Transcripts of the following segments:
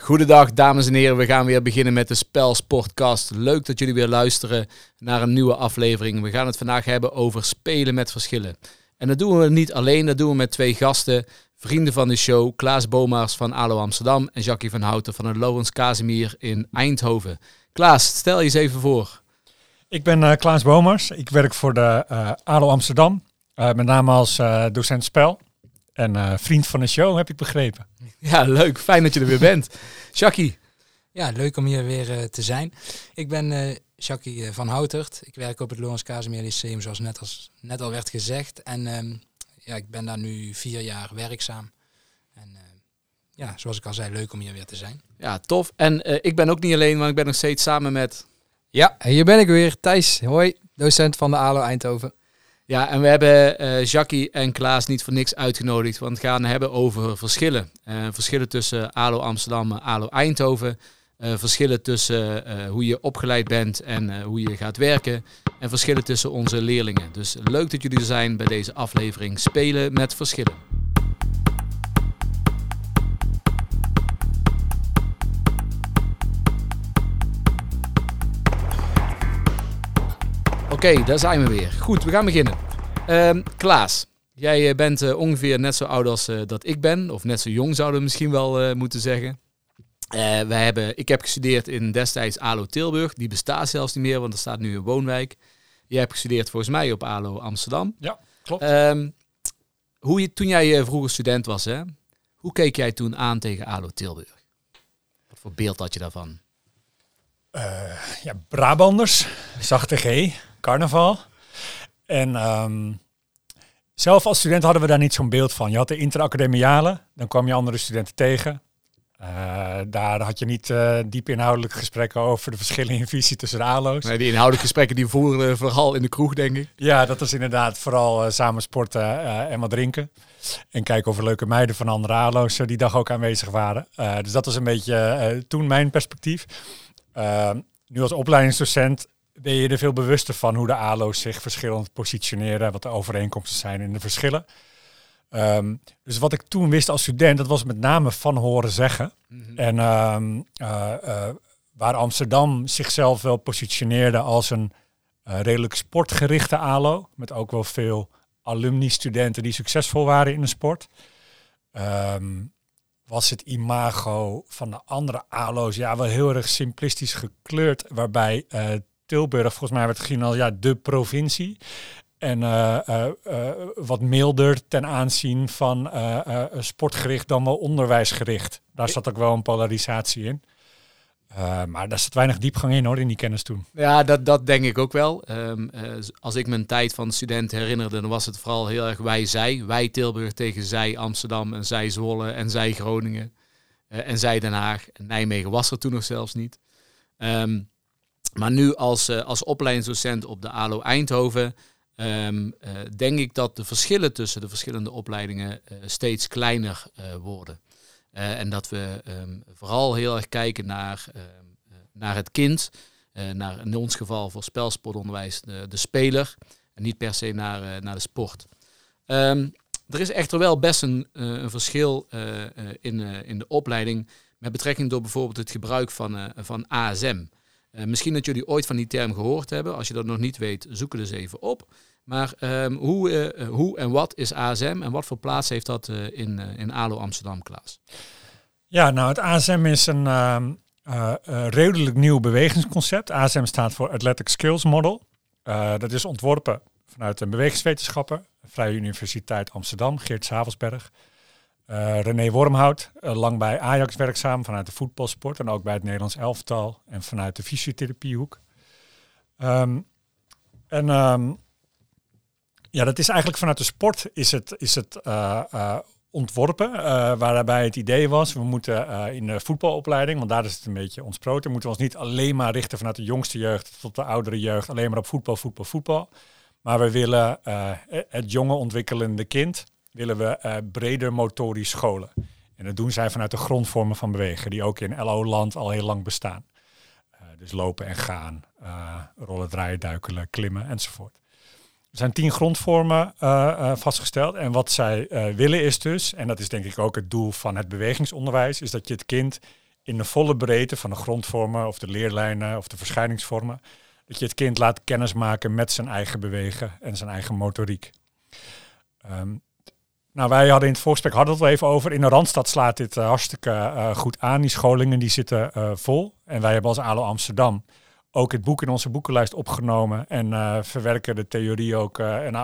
Goedendag dames en heren, we gaan weer beginnen met de Spelsportcast. Leuk dat jullie weer luisteren naar een nieuwe aflevering. We gaan het vandaag hebben over spelen met verschillen. En dat doen we niet alleen, dat doen we met twee gasten, vrienden van de show, Klaas Bomaars van ALO Amsterdam en Jackie van Houten van het Lowens Casimir in Eindhoven. Klaas, stel je eens even voor. Ik ben uh, Klaas Bomers, ik werk voor de uh, ALO Amsterdam, uh, met name als docent spel en vriend van de show, heb ik begrepen. Ja, leuk. Fijn dat je er weer bent. Jackie. Ja, leuk om hier weer uh, te zijn. Ik ben uh, Jackie van Houtert. Ik werk op het Lorenz Casimir Lyceum, zoals net, als, net al werd gezegd. En um, ja, ik ben daar nu vier jaar werkzaam. En ja, zoals ik al zei, leuk om hier weer te zijn. Ja, tof. En ik ben ook niet alleen, maar ik ben nog steeds samen met... Ja, hier ben ik weer. Thijs, hoi. Docent van de ALO Eindhoven. Ja, en we hebben uh, Jackie en Klaas niet voor niks uitgenodigd, want we gaan hebben over verschillen. Uh, verschillen tussen ALO Amsterdam en ALO Eindhoven. Verschillen tussen hoe je opgeleid bent en hoe je gaat werken. En verschillen tussen onze leerlingen. Dus leuk dat jullie er zijn bij deze aflevering Spelen met Verschillen. Okay, daar zijn we weer. Goed, we gaan beginnen. Uh, Klaas, jij eh, bent uh, ongeveer net zo oud als uh, dat ik ben. Of net zo jong zouden we misschien wel moeten zeggen. wij hebben, ik heb gestudeerd in destijds ALO Tilburg. Die bestaat zelfs niet meer, want er staat nu een woonwijk. Jij hebt gestudeerd volgens mij op ALO Amsterdam. Ja, klopt. Um, hoe je, toen jij vroeger student was, hè, hoe keek jij toen aan tegen ALO Tilburg? Wat voor beeld had je daarvan? ja, Brabanders, zachte G carnaval. En um, zelf als student hadden we daar niet zo'n beeld van. Je had de interacademiale, dan kwam je andere studenten tegen. Uh, daar had je niet uh, diep inhoudelijke gesprekken over de verschillen in visie tussen de ALO's. Nee, die inhoudelijke gesprekken die voeren vooral in de kroeg, denk ik. Ja, dat was inderdaad vooral uh, samen sporten en wat drinken. En kijken of er leuke meiden van andere ALO's die dag ook aanwezig waren. dus dat was een beetje toen mijn perspectief. Ehm, nu als opleidingsdocent ben je er veel bewuster van hoe de ALO's zich verschillend positioneren, wat de overeenkomsten zijn in de verschillen. Um, dus wat ik toen wist als student, dat was met name van horen zeggen. Mm -hmm. En um, uh, uh, waar Amsterdam zichzelf wel positioneerde als een uh, redelijk sportgerichte ALO, met ook wel veel alumni-studenten die succesvol waren in de sport. Um, was het imago van de andere ALO's ja, wel heel erg simplistisch gekleurd, waarbij Tilburg volgens mij werd gezien als ja, de provincie. En uh, uh, uh, wat milder ten aanzien van sportgericht dan wel onderwijsgericht. Daar zat ook wel een polarisatie in. maar daar zat weinig diepgang in hoor, in die kennis toen. Ja, dat, dat denk ik ook wel. Um, als ik mijn tijd van student herinnerde, dan was het vooral heel erg wij-zij. Wij Tilburg tegen zij Amsterdam en zij Zwolle en zij Groningen. en zij Den Haag. En Nijmegen was er toen nog zelfs niet. Um, maar nu als, uh, als opleidingsdocent op de ALO Eindhoven um, uh, denk ik dat de verschillen tussen de verschillende opleidingen uh, steeds kleiner worden. en dat we um, vooral heel erg kijken naar, naar het kind, naar in ons geval voor spelsportonderwijs de, de speler en niet per se naar, naar de sport. Er is echter wel best een, een verschil in, in de opleiding met betrekking tot bijvoorbeeld het gebruik van, van ASM. Uh, misschien dat jullie ooit van die term gehoord hebben. Als je dat nog niet weet, zoek het eens even op. Maar um, hoe, uh, hoe en wat is ASM en wat voor plaats heeft dat uh, in, in ALO Amsterdam, Klaas? Ja, nou het ASM is een redelijk nieuw bewegingsconcept. ASM staat voor Athletic Skills Model. dat is ontworpen vanuit een bewegingswetenschapper, Vrije Universiteit Amsterdam, Geert Savelsberg. Uh, René Wormhout, uh, lang bij Ajax werkzaam vanuit de voetbalsport en ook bij het Nederlands elftal en vanuit de fysiotherapiehoek. Um, en um, ja, dat is eigenlijk vanuit de sport is het, is het uh, ontworpen, waarbij het idee was, we moeten in de voetbalopleiding, want daar is het een beetje ontsproten, moeten we ons niet alleen maar richten vanuit de jongste jeugd tot de oudere jeugd, alleen maar op voetbal, voetbal, voetbal. Maar we willen het jonge ontwikkelende kind willen we uh, breder motorisch scholen. En dat doen zij vanuit de grondvormen van bewegen, die ook in LO-land al heel lang bestaan. Uh, dus lopen en gaan, uh, rollen, draaien, duikelen, klimmen enzovoort. Er zijn tien grondvormen vastgesteld. En wat zij willen is dus, en dat is denk ik ook het doel van het bewegingsonderwijs, is dat je het kind in de volle breedte van de grondvormen of de leerlijnen of de verschijningsvormen. Dat je het kind laat kennismaken met zijn eigen bewegen en zijn eigen motoriek. Ehm, nou, wij hadden in het voorgesprek hadden het wel even over. In de Randstad slaat dit uh, hartstikke uh, goed aan. Die scholingen die zitten uh, vol. En wij hebben als ALO Amsterdam ook het boek in onze boekenlijst opgenomen. En verwerken de theorie ook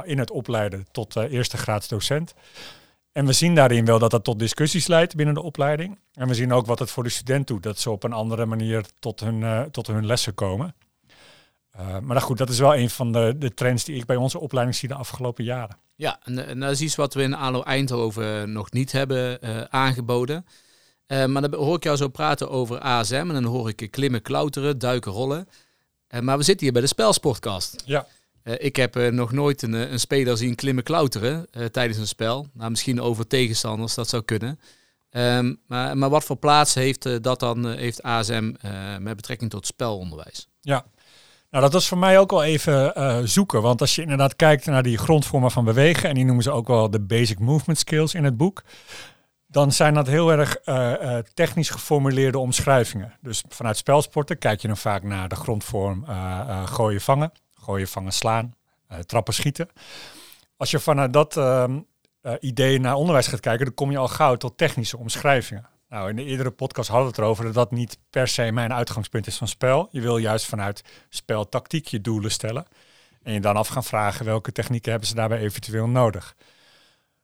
in het opleiden tot eerste graads docent. En we zien daarin wel dat dat tot discussies leidt binnen de opleiding. En we zien ook wat het voor de student doet. Dat ze op een andere manier tot hun, tot hun lessen komen. Uh, maar goed, dat is wel een van de, de trends die ik bij onze opleiding zie de afgelopen jaren. Ja, en, en dat is iets wat we in ALO Eindhoven nog niet hebben uh, aangeboden. Uh, maar dan hoor ik jou zo praten over ASM en dan hoor ik klimmen, klauteren, duiken, rollen. maar we zitten hier bij de spelsportkast. Ja. ik heb nog nooit een, een, speler zien klimmen, klauteren tijdens een spel. Nou, misschien over tegenstanders, dat zou kunnen. Um, maar, maar wat voor plaats heeft dat dan, heeft ASM met betrekking tot spelonderwijs? Ja, nou, dat was voor mij ook wel even uh, zoeken. Want als je inderdaad kijkt naar die grondvormen van bewegen, en die noemen ze ook wel de basic movement skills in het boek, dan zijn dat heel erg uh, uh, technisch geformuleerde omschrijvingen. Dus vanuit spelsporten kijk je dan vaak naar de grondvorm gooien, vangen, gooien, vangen, slaan, trappen, schieten. Als je vanuit dat ehm, idee naar onderwijs gaat kijken, dan kom je al gauw tot technische omschrijvingen. Nou, in de eerdere podcast hadden we het erover dat dat niet per se mijn uitgangspunt is van spel. Je wil juist vanuit speltactiek je doelen stellen. En je dan af gaan vragen welke technieken hebben ze daarbij eventueel nodig.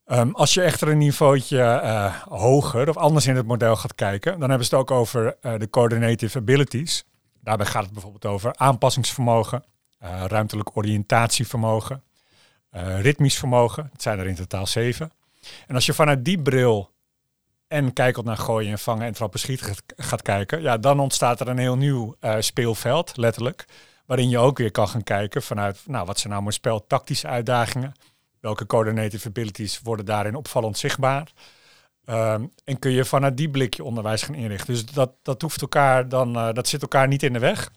Um, als je echter een niveautje uh, hoger of anders in het model gaat kijken, dan hebben ze het ook over uh, de coordinative abilities. Daarbij gaat het bijvoorbeeld over aanpassingsvermogen, uh, ruimtelijk oriëntatievermogen, ritmisch vermogen. Het zijn er in totaal zeven. En als je vanuit die bril en kijkend naar gooien en vangen en trappen schieten gaat, kijken, ja, dan ontstaat er een heel nieuw uh, speelveld, letterlijk. Waarin je ook weer kan gaan kijken vanuit, nou, wat zijn nou mijn speltactische uitdagingen? Welke coordinative abilities worden daarin opvallend zichtbaar? Um, en kun je vanuit die blik je onderwijs gaan inrichten. Dus dat, dat hoeft elkaar dan, uh, dat zit elkaar niet in de weg.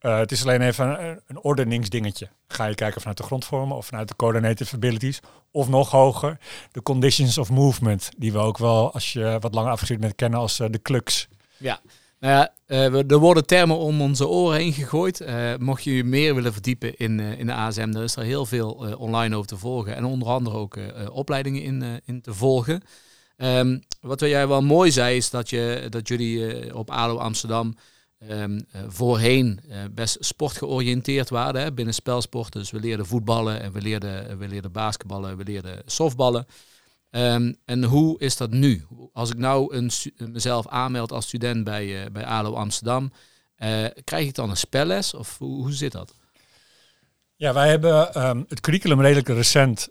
Uh, het is alleen even een, een ordeningsdingetje. Ga je kijken vanuit de grondvormen of vanuit de coordinative abilities. Of nog hoger, de conditions of movement. Die we ook wel, als je wat langer afgestudeerd bent, kennen als uh, de clux. Ja, nou ja, uh, er worden termen om onze oren heen gegooid. Mocht je meer willen verdiepen in, in de ASM, dan is er heel veel online over te volgen. En onder andere ook opleidingen in, in te volgen. Um, wat jij wel mooi zei, is dat, je, dat jullie op ALO Amsterdam um, voorheen uh, best sportgeoriënteerd waren hè, binnen spelsport. Dus we leerden voetballen en we leerden, we leerden basketballen, we leerden softballen. Um, en hoe is dat nu? Als ik nou een, mezelf aanmeld als student bij, bij ALO Amsterdam, krijg ik dan een spelles of hoe, hoe zit dat? Ja, wij hebben um, het curriculum redelijk recent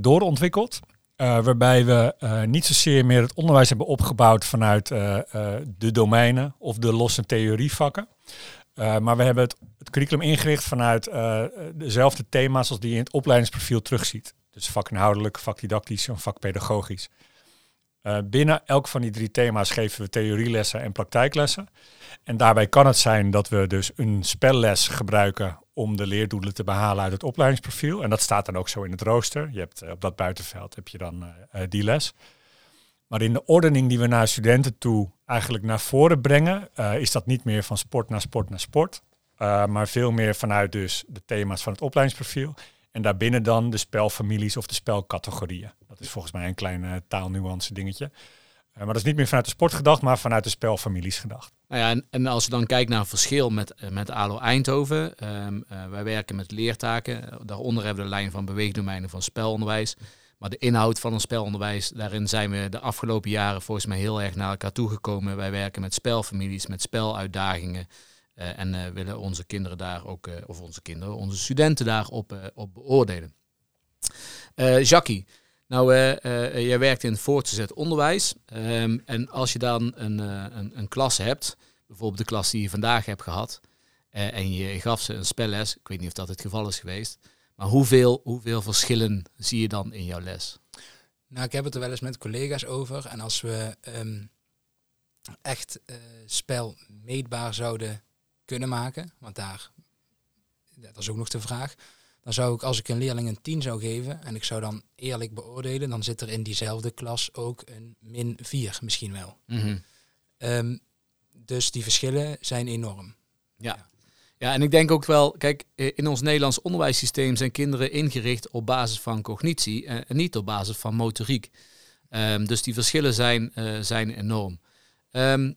doorontwikkeld. Uh, waarbij we uh, niet zozeer meer het onderwijs hebben opgebouwd vanuit uh, de domeinen of de losse theorievakken. maar we hebben het, het curriculum ingericht vanuit dezelfde thema's als die je in het opleidingsprofiel terugziet. Dus vakinhoudelijk, vakdidactisch en vakpedagogisch. binnen elk van die drie thema's geven we theorielessen en praktijklessen. En daarbij kan het zijn dat we dus een spelles gebruiken om de leerdoelen te behalen uit het opleidingsprofiel. En dat staat dan ook zo in het rooster. Je hebt eh, op dat buitenveld heb je dan uh, die les. Maar in de ordening die we naar studenten toe eigenlijk naar voren brengen, is dat niet meer van sport naar sport naar sport. Maar veel meer vanuit dus de thema's van het opleidingsprofiel. En daarbinnen dan de spelfamilies of de spelcategorieën. Dat is volgens mij een klein taalnuance dingetje. Maar dat is niet meer vanuit de sport gedacht, maar vanuit de spelfamilies gedacht. Nou ja, en, en, als je dan kijkt naar een verschil met, eh, met ALO Eindhoven. Um, uh, wij werken met leertaken. Daaronder hebben we de lijn van beweegdomeinen van spelonderwijs. Maar de inhoud van ons spelonderwijs, daarin zijn we de afgelopen jaren volgens mij heel erg naar elkaar toegekomen. Wij werken met spelfamilies, met speluitdagingen. En willen onze kinderen daar ook, of onze kinderen, onze studenten daarop op beoordelen. Jackie, nou, uh, uh, jij werkt in het voortgezet onderwijs. Um, en als je dan een, een, een, klas hebt, bijvoorbeeld de klas die je vandaag hebt gehad, en je gaf ze een spelles, ik weet niet of dat het geval is geweest, maar hoeveel, hoeveel verschillen zie je dan in jouw les? Nou, ik heb het er wel eens met collega's over. En als we um, echt spel meetbaar zouden kunnen maken, want daar, dat is ook nog de vraag dan zou ik, als ik een leerling een 10 zou geven en ik zou dan eerlijk beoordelen, dan zit er in diezelfde klas ook een min 4 misschien wel. Mm -hmm. um, dus die verschillen zijn enorm. Ja. ja, en ik denk ook wel, kijk, in ons Nederlands onderwijssysteem zijn kinderen ingericht op basis van cognitie en niet op basis van motoriek. Ehm, dus die verschillen zijn, zijn enorm. Um,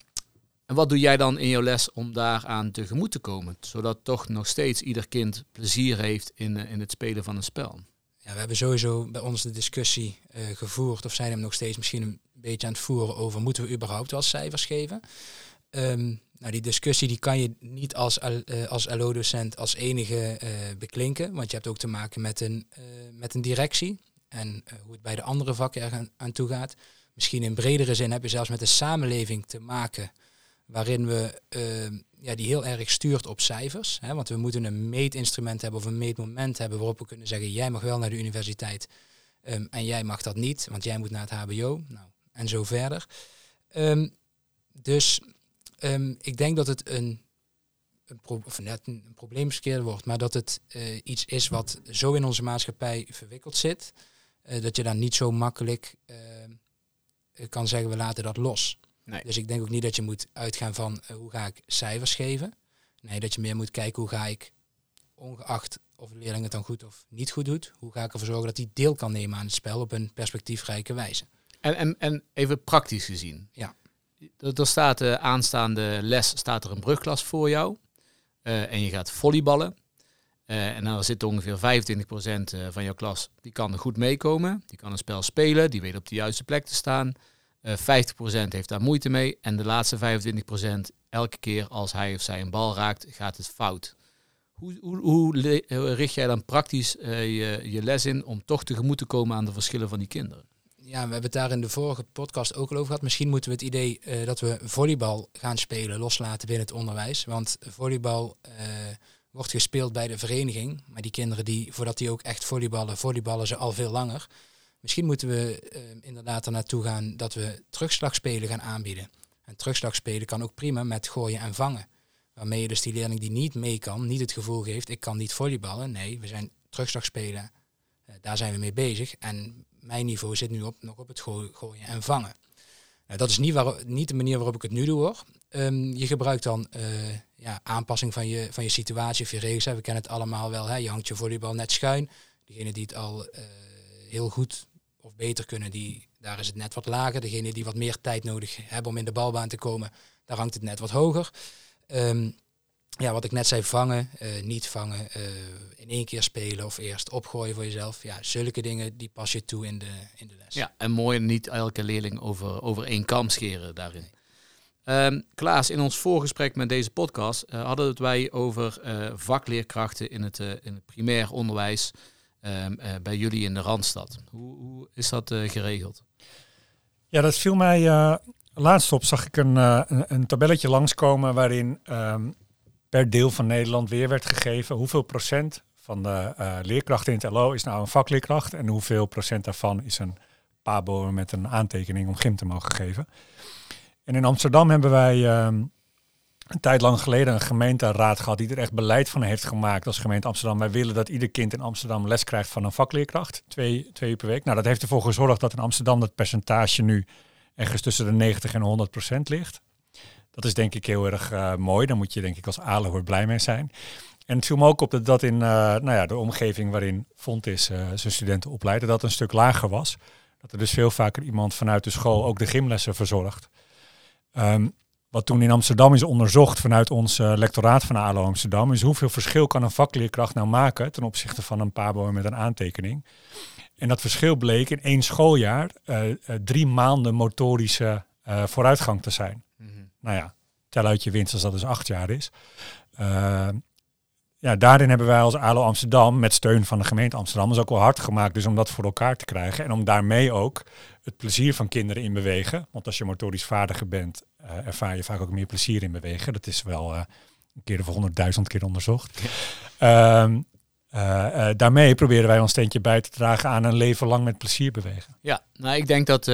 en wat doe jij dan in jouw les om daaraan tegemoet te komen? Zodat toch nog steeds ieder kind plezier heeft in, eh, in het spelen van een spel. Ja, we hebben sowieso bij ons de discussie uh, gevoerd, of zijn hem nog steeds misschien een beetje aan het voeren over moeten we überhaupt wel cijfers geven? Um, nou, die discussie die kan je niet als, uh, als LO-docent als enige beklinken, want je hebt ook te maken met een, met een directie en hoe het bij de andere vakken er aan, aan toe gaat. Misschien in bredere zin heb je zelfs met de samenleving te maken waarin we uh, ja, die heel erg stuurt op cijfers. Hè, want we moeten een meetinstrument hebben of een meetmoment hebben waarop we kunnen zeggen, jij mag wel naar de universiteit um, en jij mag dat niet, want jij moet naar het HBO. Nou, en zo verder. Um, dus ik denk dat het een, een, of net een, probleemskeer wordt, maar dat het uh, iets is wat zo in onze maatschappij verwikkeld zit, uh, dat je dan niet zo makkelijk kan zeggen, we laten dat los. Nee. Dus ik denk ook niet dat je moet uitgaan van uh, hoe ga ik cijfers geven. Nee, dat je meer moet kijken hoe ga ik, ongeacht of de leerling het dan goed of niet goed doet, hoe ga ik ervoor zorgen dat hij deel kan nemen aan het spel op een perspectiefrijke wijze. En, en, en even praktisch gezien. Ja. Er staat de uh, aanstaande les, staat er een brugklas voor jou. Uh, en je gaat volleyballen. Uh, en dan zit ongeveer 25% van jouw klas, die kan er goed meekomen. Die kan een spel spelen, die weet op de juiste plek te staan. Uh, eh, 50% heeft daar moeite mee. En de laatste 25% elke keer als hij of zij een bal raakt, gaat het fout. Hoe, hoe, hoe richt jij dan praktisch uh, je, je les in om toch tegemoet te komen aan de verschillen van die kinderen? Ja, we hebben het daar in de vorige podcast ook al over gehad. Misschien moeten we het idee uh, dat we volleybal gaan spelen loslaten binnen het onderwijs. Want volleybal wordt gespeeld bij de vereniging. Maar die kinderen die, voordat die ook echt volleyballen, volleyballen ze al veel langer. Misschien moeten we uh, inderdaad er naartoe gaan dat we terugslagspelen gaan aanbieden. En terugslagspelen kan ook prima met gooien en vangen. Waarmee je dus die leerling die niet mee kan, niet het gevoel geeft, ik kan niet volleyballen. Nee, we zijn terugslagspelen, uh, daar zijn we mee bezig. En mijn niveau zit nu op, nog op het gooien en vangen. Nou, dat is niet, waar, niet de manier waarop ik het nu doe hoor. Um, je gebruikt dan uh, ja, aanpassing van je, van je situatie of je regels. We kennen het allemaal wel. Hè? Je hangt je volleybal net schuin. Degene die het al heel goed of beter kunnen, die, daar is het net wat lager. Degene die wat meer tijd nodig hebben om in de balbaan te komen, daar hangt het net wat hoger. Um, ja, wat ik net zei, vangen, uh, niet vangen, uh, in één keer spelen of eerst opgooien voor jezelf. Ja, zulke dingen die pas je toe in de, in de les. Ja, en mooi niet elke leerling over, over één kam scheren daarin. Um, Klaas, in ons voorgesprek met deze podcast uh, hadden het wij over vakleerkrachten in het, in het primair onderwijs. Ehm, eh, bij jullie in de Randstad. Hoe, hoe is dat eh, geregeld? Ja, dat viel mij uh, laatst op. Zag ik een, een, een, tabelletje langskomen waarin um, per deel van Nederland weer werd gegeven hoeveel procent van de leerkrachten in het LO is nou een vakleerkracht en hoeveel procent daarvan is een pabo met een aantekening om gym te mogen geven. En in Amsterdam hebben wij um, een tijd lang geleden een gemeenteraad gehad die er echt beleid van heeft gemaakt als gemeente Amsterdam. Wij willen dat ieder kind in Amsterdam les krijgt van een vakleerkracht, twee, twee uur per week. Nou, dat heeft ervoor gezorgd dat in Amsterdam dat percentage nu ergens tussen de 90 en 100 procent ligt. Dat is denk ik heel erg uh, mooi. Daar moet je denk ik als Alenhoort blij mee zijn. En het viel me ook op dat dat in uh, nou ja, de omgeving waarin Fontis uh, zijn studenten opleiden, dat een stuk lager was. Dat er dus veel vaker iemand vanuit de school ook de gymlessen verzorgt. Um, wat toen in Amsterdam is onderzocht vanuit ons uh, lectoraat van ALO Amsterdam, is hoeveel verschil kan een vakleerkracht nou maken ten opzichte van een pabo met een aantekening. En dat verschil bleek in één schooljaar uh, uh, drie maanden motorische vooruitgang te zijn. Mm -hmm. Nou ja, tel uit je winst als dat dus acht jaar is. ja, daarin hebben wij als ALO Amsterdam met steun van de gemeente Amsterdam is ook wel hard gemaakt dus om dat voor elkaar te krijgen en om daarmee ook het plezier van kinderen in bewegen. Want als je motorisch vaardiger bent, ervaar je vaak ook meer plezier in bewegen. Dat is wel uh, een keer of honderdduizend keer onderzocht. Ja. Um, uh, daarmee proberen wij ons steentje bij te dragen aan een leven lang met plezier bewegen. Ja, nou ik denk dat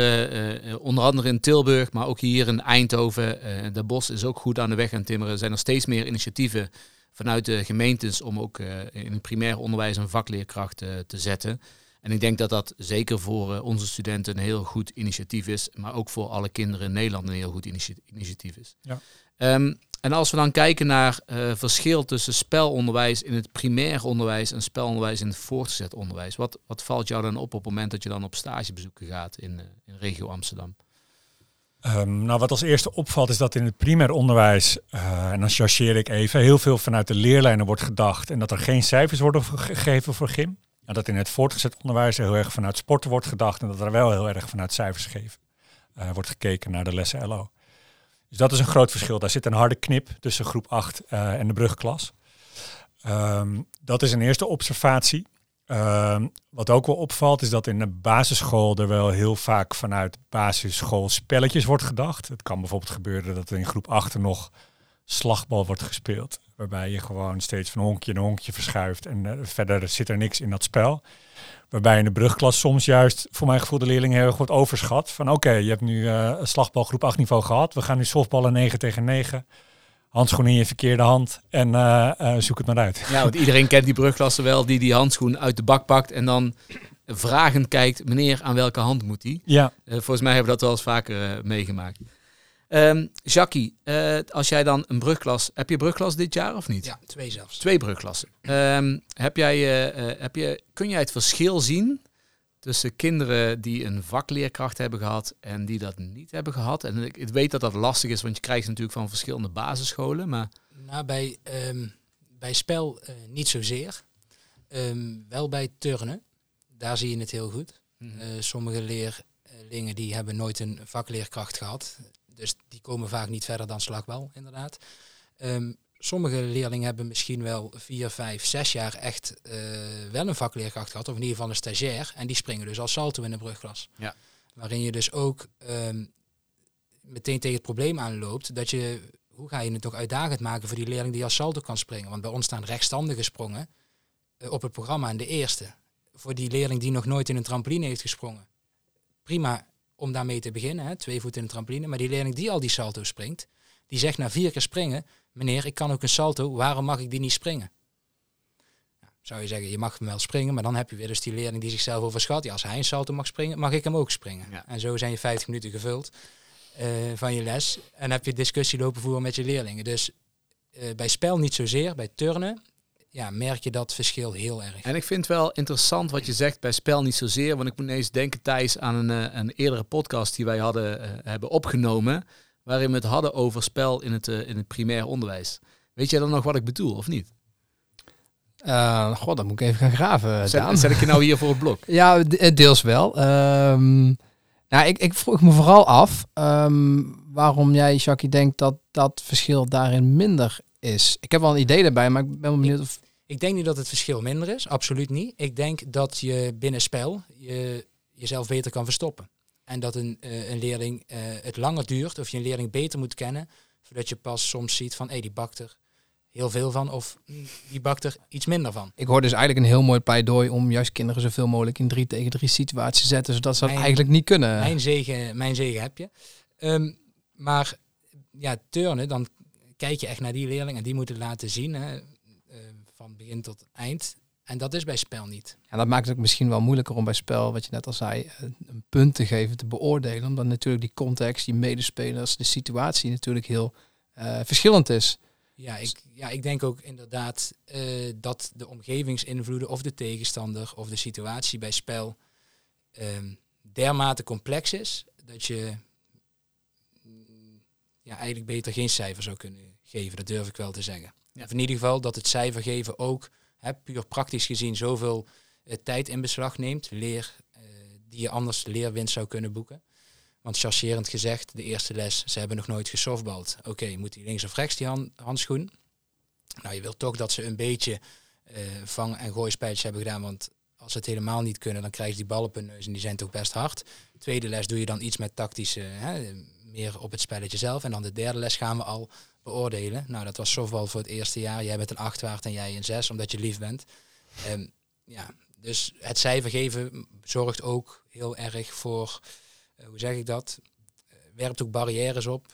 onder andere in Tilburg, maar ook hier in Eindhoven, de Bos is ook goed aan de weg aan timmeren. Zijn er steeds meer initiatieven vanuit de gemeentes om ook in het primair onderwijs een vakleerkracht te zetten. En ik denk dat dat zeker voor onze studenten een heel goed initiatief is, maar ook voor alle kinderen in Nederland een heel goed initiatief is. Ja. Ehm, en als we dan kijken naar uh, verschil tussen spelonderwijs in het primair onderwijs en spelonderwijs in het voortgezet onderwijs, wat, wat valt jou dan op op het moment dat je dan op stagebezoeken gaat in, uh, in regio Amsterdam? Um, nou, wat als eerste opvalt is dat in het primair onderwijs, uh, en dan chargeer ik even, heel veel vanuit de leerlijnen wordt gedacht en dat er geen cijfers worden gegeven voor gym. En dat in het voortgezet onderwijs heel erg vanuit sporten wordt gedacht en dat er wel heel erg vanuit cijfers gegeven wordt gekeken naar de lessen LO. Dus dat is een groot verschil. Daar zit een harde knip tussen groep 8 uh, eh, en de brugklas. Um, dat is een eerste observatie. Um, wat ook wel opvalt is dat in de basisschool er wel heel vaak vanuit basisschool spelletjes wordt gedacht. Het kan bijvoorbeeld gebeuren dat er in groep 8 nog slagbal wordt gespeeld. Waarbij je gewoon steeds van honkje naar honkje verschuift en uh, verder zit er niks in dat spel. Waarbij in de brugklas soms juist, voor mijn gevoel, de leerlingen heel erg wordt overschat. Van oké, je hebt nu uh, een slagbal groep 8 niveau gehad. We gaan nu softballen 9 tegen 9. Handschoen in je verkeerde hand en uh, zoek het maar uit. Ja, want iedereen kent die brugklasse wel die die handschoen uit de bak pakt en dan vragend kijkt, meneer, aan welke hand moet die? Ja. volgens mij hebben we dat wel eens vaker meegemaakt. Um, Jackie, uh, als jij dan een brugklas... Heb je brugklas dit jaar of niet? Ja, twee zelfs. Twee brugklassen. Um, heb jij, uh, heb je, kun jij het verschil zien tussen kinderen die een vakleerkracht hebben gehad en die dat niet hebben gehad? En ik, ik weet dat dat lastig is, want je krijgt natuurlijk van verschillende basisscholen, maar... Nou, bij, um, bij spel uh, niet zozeer. wel bij turnen. Daar zie je het heel goed. Mm -hmm. sommige leerlingen die hebben nooit een vakleerkracht gehad dus die komen vaak niet verder dan slagbal, inderdaad. Um, sommige leerlingen hebben misschien wel vier, vijf, zes jaar echt uh, wel een vakleerkracht gehad, of in ieder geval een stagiair. En die springen dus als salto in de brugklas. Ja. Waarin je dus ook um, meteen tegen het probleem aanloopt dat je, hoe ga je het toch uitdagend maken voor die leerling die als salto kan springen? Want bij ons staan rechtstandige sprongen uh, op het programma in de eerste. Voor die leerling die nog nooit in een trampoline heeft gesprongen. Prima om daarmee te beginnen, hè, twee voeten in de trampoline. Maar die leerling die al die salto springt, die zegt na vier keer springen, meneer, ik kan ook een salto, waarom mag ik die niet springen? Nou, zou je zeggen, je mag hem wel springen, maar dan heb je weer dus die leerling die zichzelf overschat. Ja, als hij een salto mag springen, mag ik hem ook springen. Ja. En zo zijn je 50 minuten gevuld uh, van je les. En heb je discussie lopen voeren met je leerlingen. Dus uh, bij spel niet zozeer, bij turnen ja, merk je dat verschil heel erg. En ik vind het wel interessant wat je zegt bij spel niet zozeer. Want ik moet ineens denken, Thijs, aan een, uh, een eerdere podcast die wij hadden, uh, hebben opgenomen. Waarin we het hadden over spel in het, uh, in het primair onderwijs. Weet jij dan nog wat ik bedoel, of niet? god, dan moet ik even gaan graven. Zet, zet ik je nou hier voor het blok? ja, deels wel. Um, nou, ik, ik vroeg me vooral af um, waarom jij, Jackie, denkt dat dat verschil daarin minder is. Ik heb wel een idee daarbij, maar ik ben wel benieuwd of ik denk niet dat het verschil minder is, absoluut niet. Ik denk dat je binnen spel je jezelf beter kan verstoppen. En dat een, uh, een leerling uh, het langer duurt of je een leerling beter moet kennen, voordat je pas soms ziet van hé, hey, die bakt er heel veel van of mm, die bakt er iets minder van. Ik hoor dus eigenlijk een heel mooi pleidooi om juist kinderen zoveel mogelijk in drie tegen drie situaties te zetten, zodat ze dat eigenlijk niet kunnen. Mijn zegen, mijn zegen heb je. Um, maar ja, turnen, dan kijk je echt naar die leerling en die moeten laten zien. Hè, van begin tot eind. En dat is bij spel niet. En dat maakt het ook misschien wel moeilijker om bij spel, wat je net al zei, een punt te geven, te beoordelen. Omdat natuurlijk die context, die medespelers, de situatie natuurlijk heel uh, verschillend is. Ja ik, ja, ik denk ook inderdaad uh, dat de omgevingsinvloeden of de tegenstander of de situatie bij spel uh, dermate complex is dat je mm, ja, eigenlijk beter geen cijfer zou kunnen geven. Dat durf ik wel te zeggen. Ja. In ieder geval dat het cijfer geven ook, hè, puur praktisch gezien, zoveel uh, tijd in beslag neemt. Leer uh, die je anders leerwinst zou kunnen boeken. Want chargerend gezegd, de eerste les, ze hebben nog nooit gesoftbald. Oké, moet hij links of rechts die hand, handschoen? Nou, je wilt toch dat ze een beetje uh, vang- en gooispijtjes hebben gedaan. Want als ze het helemaal niet kunnen, dan krijg je die ballen op hun neus en die zijn toch best hard. Tweede les doe je dan iets met tactische, hè, meer op het spelletje zelf. En dan de derde les gaan we al beoordelen. Nou, dat was softbal voor het eerste jaar. Jij bent een 8 waard en jij een 6, omdat je lief bent. Um, ja, dus het cijfer geven zorgt ook heel erg voor, uh, hoe zeg ik dat, uh, werpt ook barrières op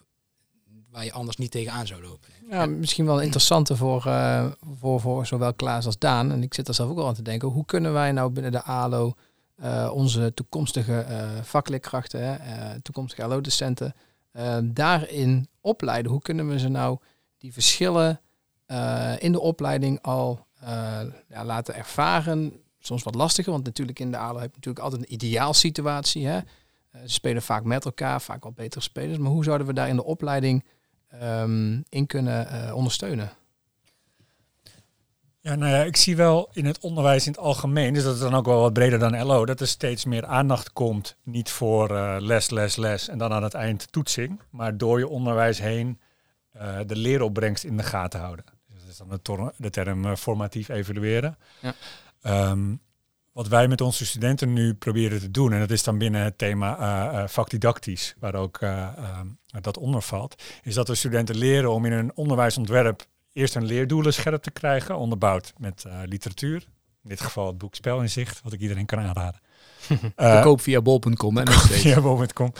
waar je anders niet tegenaan zou lopen. Ja, misschien wel interessante voor, uh, voor, voor zowel Klaas als Daan. En ik zit er zelf ook al aan te denken. Hoe kunnen wij nou binnen de ALO eh, onze toekomstige eh vakleerkrachten, eh, toekomstige LO-docenten, eh, daarin opleiden? Hoe kunnen we ze nou die verschillen eh, in de opleiding al eh, ja, laten ervaren? Soms wat lastiger, want natuurlijk in de ALO heb je natuurlijk altijd een ideaalsituatie. Hè? Eh, ze spelen vaak met elkaar, vaak wel betere spelers. Maar hoe zouden we daar in de opleiding ehm, in kunnen ondersteunen? Ja, nou ja, ik zie wel in het onderwijs in het algemeen, dus dat is dan ook wel wat breder dan LO, dat er steeds meer aandacht komt, niet voor eh, les, les, les en dan aan het eind toetsing, maar door je onderwijs heen eh, de leeropbrengst in de gaten houden. Dus dat is dan de, term eh, formatief evalueren. Ja. Ehm, wat wij met onze studenten nu proberen te doen, en dat is dan binnen het thema vakdidactisch, waar ook eh, ehm, dat onder valt, is dat we studenten leren om in een onderwijsontwerp eerst hun leerdoelen scherp te krijgen, onderbouwd met eh, literatuur. In dit geval het boek Spel in Zicht, wat ik iedereen kan aanraden. Eh, Te koop via bol.com en via bol.com.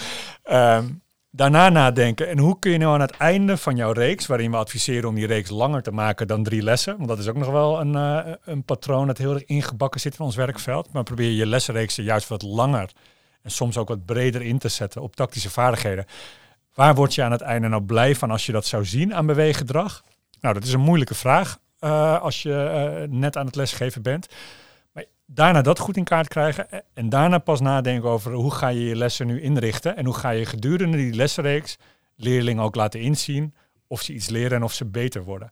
Ehm, daarna nadenken. En hoe kun je nou aan het einde van jouw reeks, waarin we adviseren om die reeks langer te maken dan drie lessen, want dat is ook nog wel een, eh, een patroon dat heel erg ingebakken zit in ons werkveld, maar probeer je lessenreeksen juist wat langer en soms ook wat breder in te zetten op tactische vaardigheden. Waar word je aan het einde nou blij van als je dat zou zien aan beweeggedrag? Nou, dat is een moeilijke vraag eh, als je eh, net aan het lesgeven bent. Maar daarna dat goed in kaart krijgen eh, en daarna pas nadenken over hoe ga je je lessen nu inrichten en hoe ga je gedurende die lessenreeks leerlingen ook laten inzien of ze iets leren en of ze beter worden.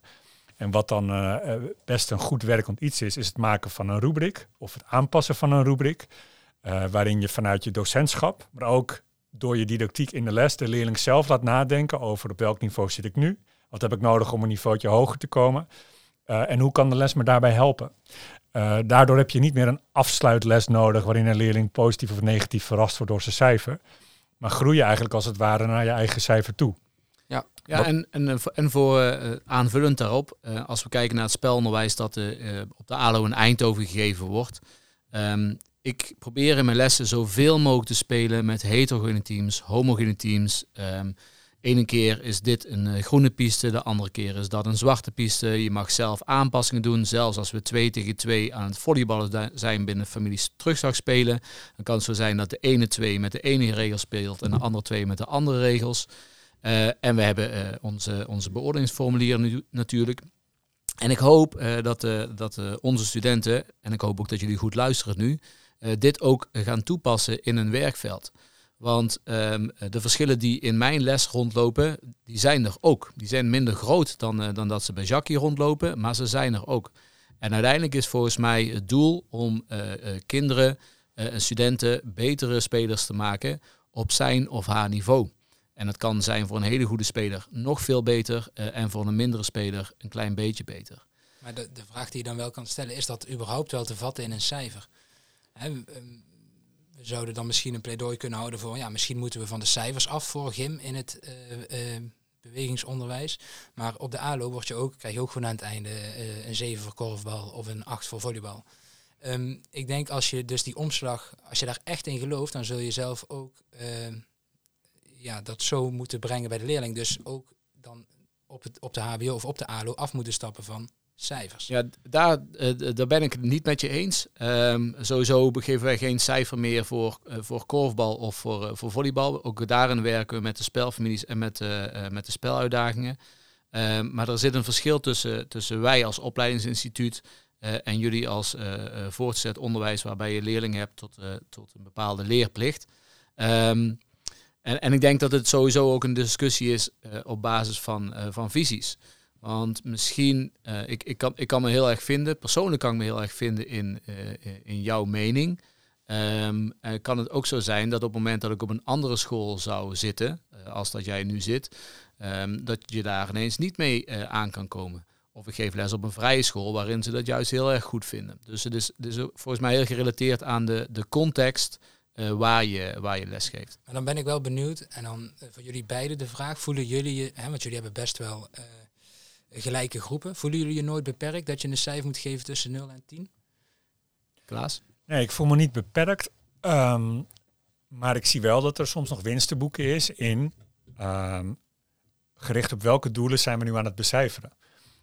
En wat dan best een goed werkend iets is, is het maken van een rubriek of het aanpassen van een rubriek, waarin je vanuit je docentschap, maar ook door je didactiek in de les de leerling zelf laat nadenken over op welk niveau zit ik nu, wat heb ik nodig om een niveautje hoger te komen eh, en hoe kan de les me daarbij helpen. Eh, daardoor heb je niet meer een afsluitles nodig waarin een leerling positief of negatief verrast wordt door zijn cijfer, maar groei je eigenlijk als het ware naar je eigen cijfer toe. Ja, Wat- en, en, eh, voor- en voor aanvullend daarop, eh, als we kijken naar het spelonderwijs dat op de ALO in Eindhoven gegeven wordt. ehm, ik probeer in mijn lessen zoveel mogelijk te spelen met heterogene teams, homogene teams. Ehm ene keer is dit een eh, groene piste, de andere keer is dat een zwarte piste. Je mag zelf aanpassingen doen, zelfs als we twee tegen twee aan het volleyballen zijn binnen families terugslag spelen. Dan kan het zo zijn dat de ene twee met de ene regel speelt en de andere twee met de andere regels. Eh, en we hebben eh, onze, onze beoordelingsformulieren nu natuurlijk. En ik hoop dat, dat onze studenten, en ik hoop ook dat jullie goed luisteren nu, dit ook gaan toepassen in een werkveld. Want ehm, de verschillen die in mijn les rondlopen, die zijn er ook. Die zijn minder groot dan, eh, dan dat ze bij Jackie rondlopen, maar ze zijn er ook. En uiteindelijk is volgens mij het doel om eh, eh, kinderen en studenten betere spelers te maken op zijn of haar niveau. En dat kan zijn voor een hele goede speler nog veel beter en voor een mindere speler een klein beetje beter. Maar de, de vraag die je dan wel kan stellen, is dat überhaupt wel te vatten in een cijfer? Hè, we, zouden dan misschien een pleidooi kunnen houden voor, ja, misschien moeten we van de cijfers af voor gym in het eh, eh, bewegingsonderwijs. Maar op de ALO word je ook, krijg je ook gewoon aan het einde eh, een 7 voor korfbal of een 8 voor volleybal. Ehm, ik denk als je dus die omslag, als je daar echt in gelooft, dan zul je zelf ook ehm, ja, dat zo moeten brengen bij de leerling. Dus ook dan op, het, op de HBO of op de ALO af moeten stappen van cijfers. Ja, daar, eh, daar ben ik het niet met je eens. Ehm, sowieso geven wij geen cijfer meer voor, eh, voor korfbal of voor, eh, voor volleybal. Ook daarin werken we met de spelfamilies en met, met de speluitdagingen. Ehm, maar er zit een verschil tussen, tussen wij als opleidingsinstituut en jullie als voortgezet onderwijs, waarbij je leerlingen hebt tot, tot een bepaalde leerplicht. Ehm, en, en ik denk dat het sowieso ook een discussie is op basis van, van visies. Want misschien, eh, ik, ik, kan, ik kan me heel erg vinden, persoonlijk kan ik me heel erg vinden in, eh, in jouw mening. Ehm, en kan het ook zo zijn dat op het moment dat ik op een andere school zou zitten, eh, als dat jij nu zit, ehm, dat je daar ineens niet mee eh, aan kan komen. Of ik geef les op een vrije school waarin ze dat juist heel erg goed vinden. Dus het is, het volgens mij heel gerelateerd aan de, de context eh, waar, je, waar je les geeft. Maar dan ben ik wel benieuwd, en dan eh, voor jullie beiden de vraag, voelen jullie je, hè, want jullie hebben best wel eh, gelijke groepen, voelen jullie je nooit beperkt dat je een cijfer moet geven tussen 0 en 10? Klaas? Nee, ik voel me niet beperkt. ehm, maar ik zie wel dat er soms nog winst te boeken is in ehm, gericht op welke doelen zijn we nu aan het becijferen.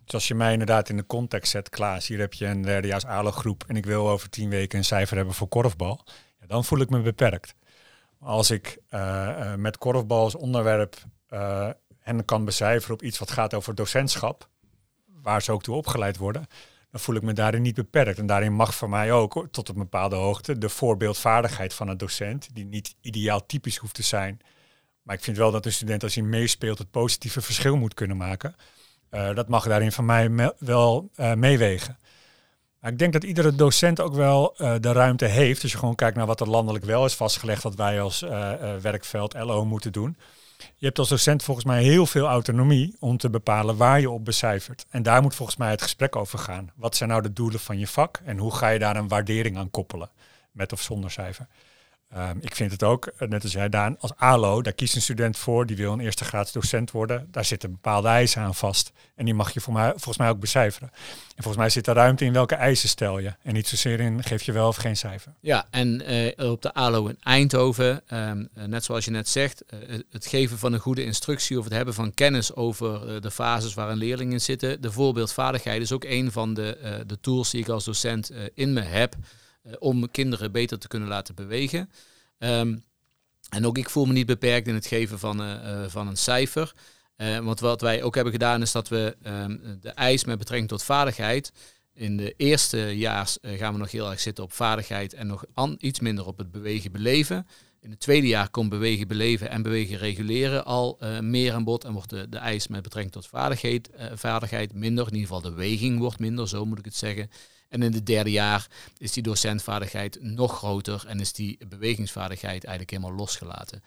Dus als je mij inderdaad in de context zet, Klaas, hier heb je een derdejaars ALO groep en ik wil over tien weken een cijfer hebben voor korfbal. Dan voel ik me beperkt. Als ik uh, met korfbal als onderwerp uh, hen kan becijferen op iets wat gaat over docentschap, waar ze ook toe opgeleid worden, dan voel ik me daarin niet beperkt. En daarin mag voor mij ook tot een bepaalde hoogte de voorbeeldvaardigheid van een docent, die niet ideaal typisch hoeft te zijn. Maar ik vind wel dat een student als hij meespeelt het positieve verschil moet kunnen maken. Uh, dat mag daarin van mij wel uh, meewegen. Ik denk dat iedere docent ook wel uh, de ruimte heeft. Als je gewoon kijkt naar wat er landelijk wel is vastgelegd, wat wij als werkveld LO moeten doen. Je hebt als docent volgens mij heel veel autonomie om te bepalen waar je op becijfert. En daar moet volgens mij het gesprek over gaan. Wat zijn nou de doelen van je vak en hoe ga je daar een waardering aan koppelen, met of zonder cijfer? Um, ik vind het ook, eh, net als jij Daan, als ALO, daar kiest een student voor, die wil een eerste graads docent worden. Daar zitten bepaalde eisen aan vast. En die mag je voor mij, volgens mij ook becijferen. En volgens mij zit er ruimte in welke eisen stel je. En niet zozeer in geef je wel of geen cijfer. Ja, en uh, op de ALO in Eindhoven, um, net zoals je net zegt, het geven van een goede instructie of het hebben van kennis over de fases waar een leerling in zitten. De voorbeeldvaardigheid is ook een van de, de tools die ik als docent in me heb. Eh, om kinderen beter te kunnen laten bewegen. Um, en ook ik voel me niet beperkt in het geven van, uh, van een cijfer. Want wat wij ook hebben gedaan is dat we um, de eis met betrekking tot vaardigheid. In de eerste jaar gaan we nog heel erg zitten op vaardigheid en nog iets minder op het bewegen beleven. In het tweede jaar komt bewegen beleven en bewegen reguleren al meer aan bod en wordt de, de eis met betrekking tot vaardigheid, vaardigheid minder. In ieder geval de weging wordt minder, zo moet ik het zeggen. En in het derde jaar is die docentvaardigheid nog groter en is die bewegingsvaardigheid eigenlijk helemaal losgelaten.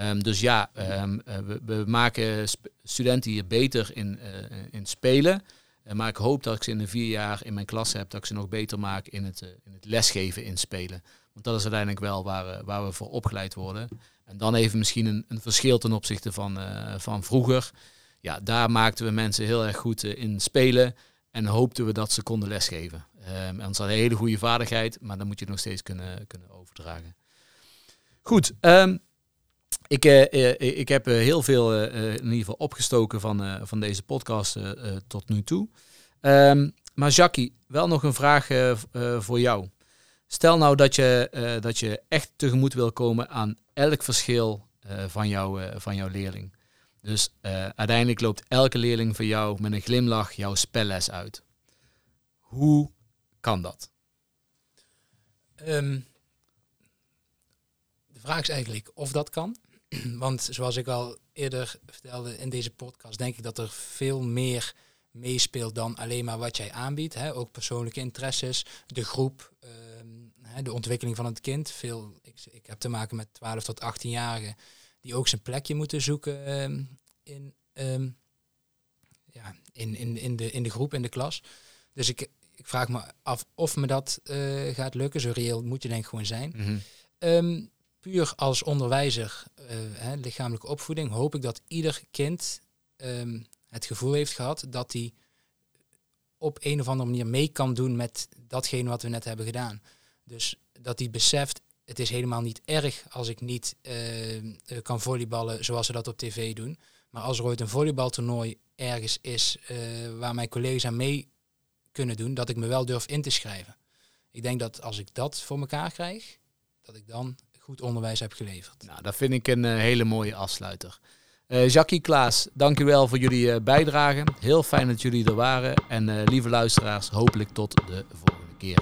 Um, dus ja, um, we, we, maken studenten hier beter in, uh, in spelen. Uh, maar ik hoop dat ik ze in de vier jaar in mijn klas heb, dat ik ze nog beter maak in het, in het lesgeven in spelen. Want dat is uiteindelijk wel waar, waar we voor opgeleid worden. En dan even misschien een, een verschil ten opzichte van, van vroeger. Ja, daar maakten we mensen heel erg goed in spelen. En hoopten we dat ze konden lesgeven. Um, en dat is een hele goede vaardigheid, maar dan moet je het nog steeds kunnen, kunnen overdragen. Goed, um, ik, uh, uh, ik heb uh, heel veel in ieder geval opgestoken van, van deze podcast tot nu toe. Um, maar Jackie, wel nog een vraag voor jou. Stel nou dat je, dat je echt tegemoet wil komen aan elk verschil van, jou, van jouw leerling. Dus uiteindelijk loopt elke leerling van jou met een glimlach jouw spelles uit. Hoe kan dat? Um, de vraag is eigenlijk of dat kan. Want zoals ik al eerder vertelde in deze podcast, denk ik dat er veel meer meespeelt dan alleen maar wat jij aanbiedt. Hè? Ook persoonlijke interesses, de groep, hè, de ontwikkeling van het kind. Veel, ik, ik, heb te maken met 12 tot 18-jarigen die ook zijn plekje moeten zoeken um, in, ja, in, in, in, de, in de groep, in de klas. Dus ik, ik vraag me af of me dat uh, gaat lukken. Zo reëel moet je denk ik gewoon zijn. Mm -hmm. puur als onderwijzer, uh, hè, lichamelijke opvoeding, hoop ik dat ieder kind um, het gevoel heeft gehad dat hij op een of andere manier mee kan doen met datgene wat we net hebben gedaan. Dus dat hij beseft, het is helemaal niet erg als ik niet uh, kan volleyballen zoals ze dat op tv doen. Maar als er ooit een volleybaltoernooi ergens is waar mijn collega's aan mee kunnen doen, dat ik me wel durf in te schrijven. Ik denk dat als ik dat voor elkaar krijg, dat ik dan goed onderwijs heb geleverd. Nou, dat vind ik een uh, hele mooie afsluiter. Uh, Jackie Klaas, dank u wel voor jullie uh, bijdrage. Heel fijn dat jullie er waren. En lieve luisteraars, hopelijk tot de volgende keer.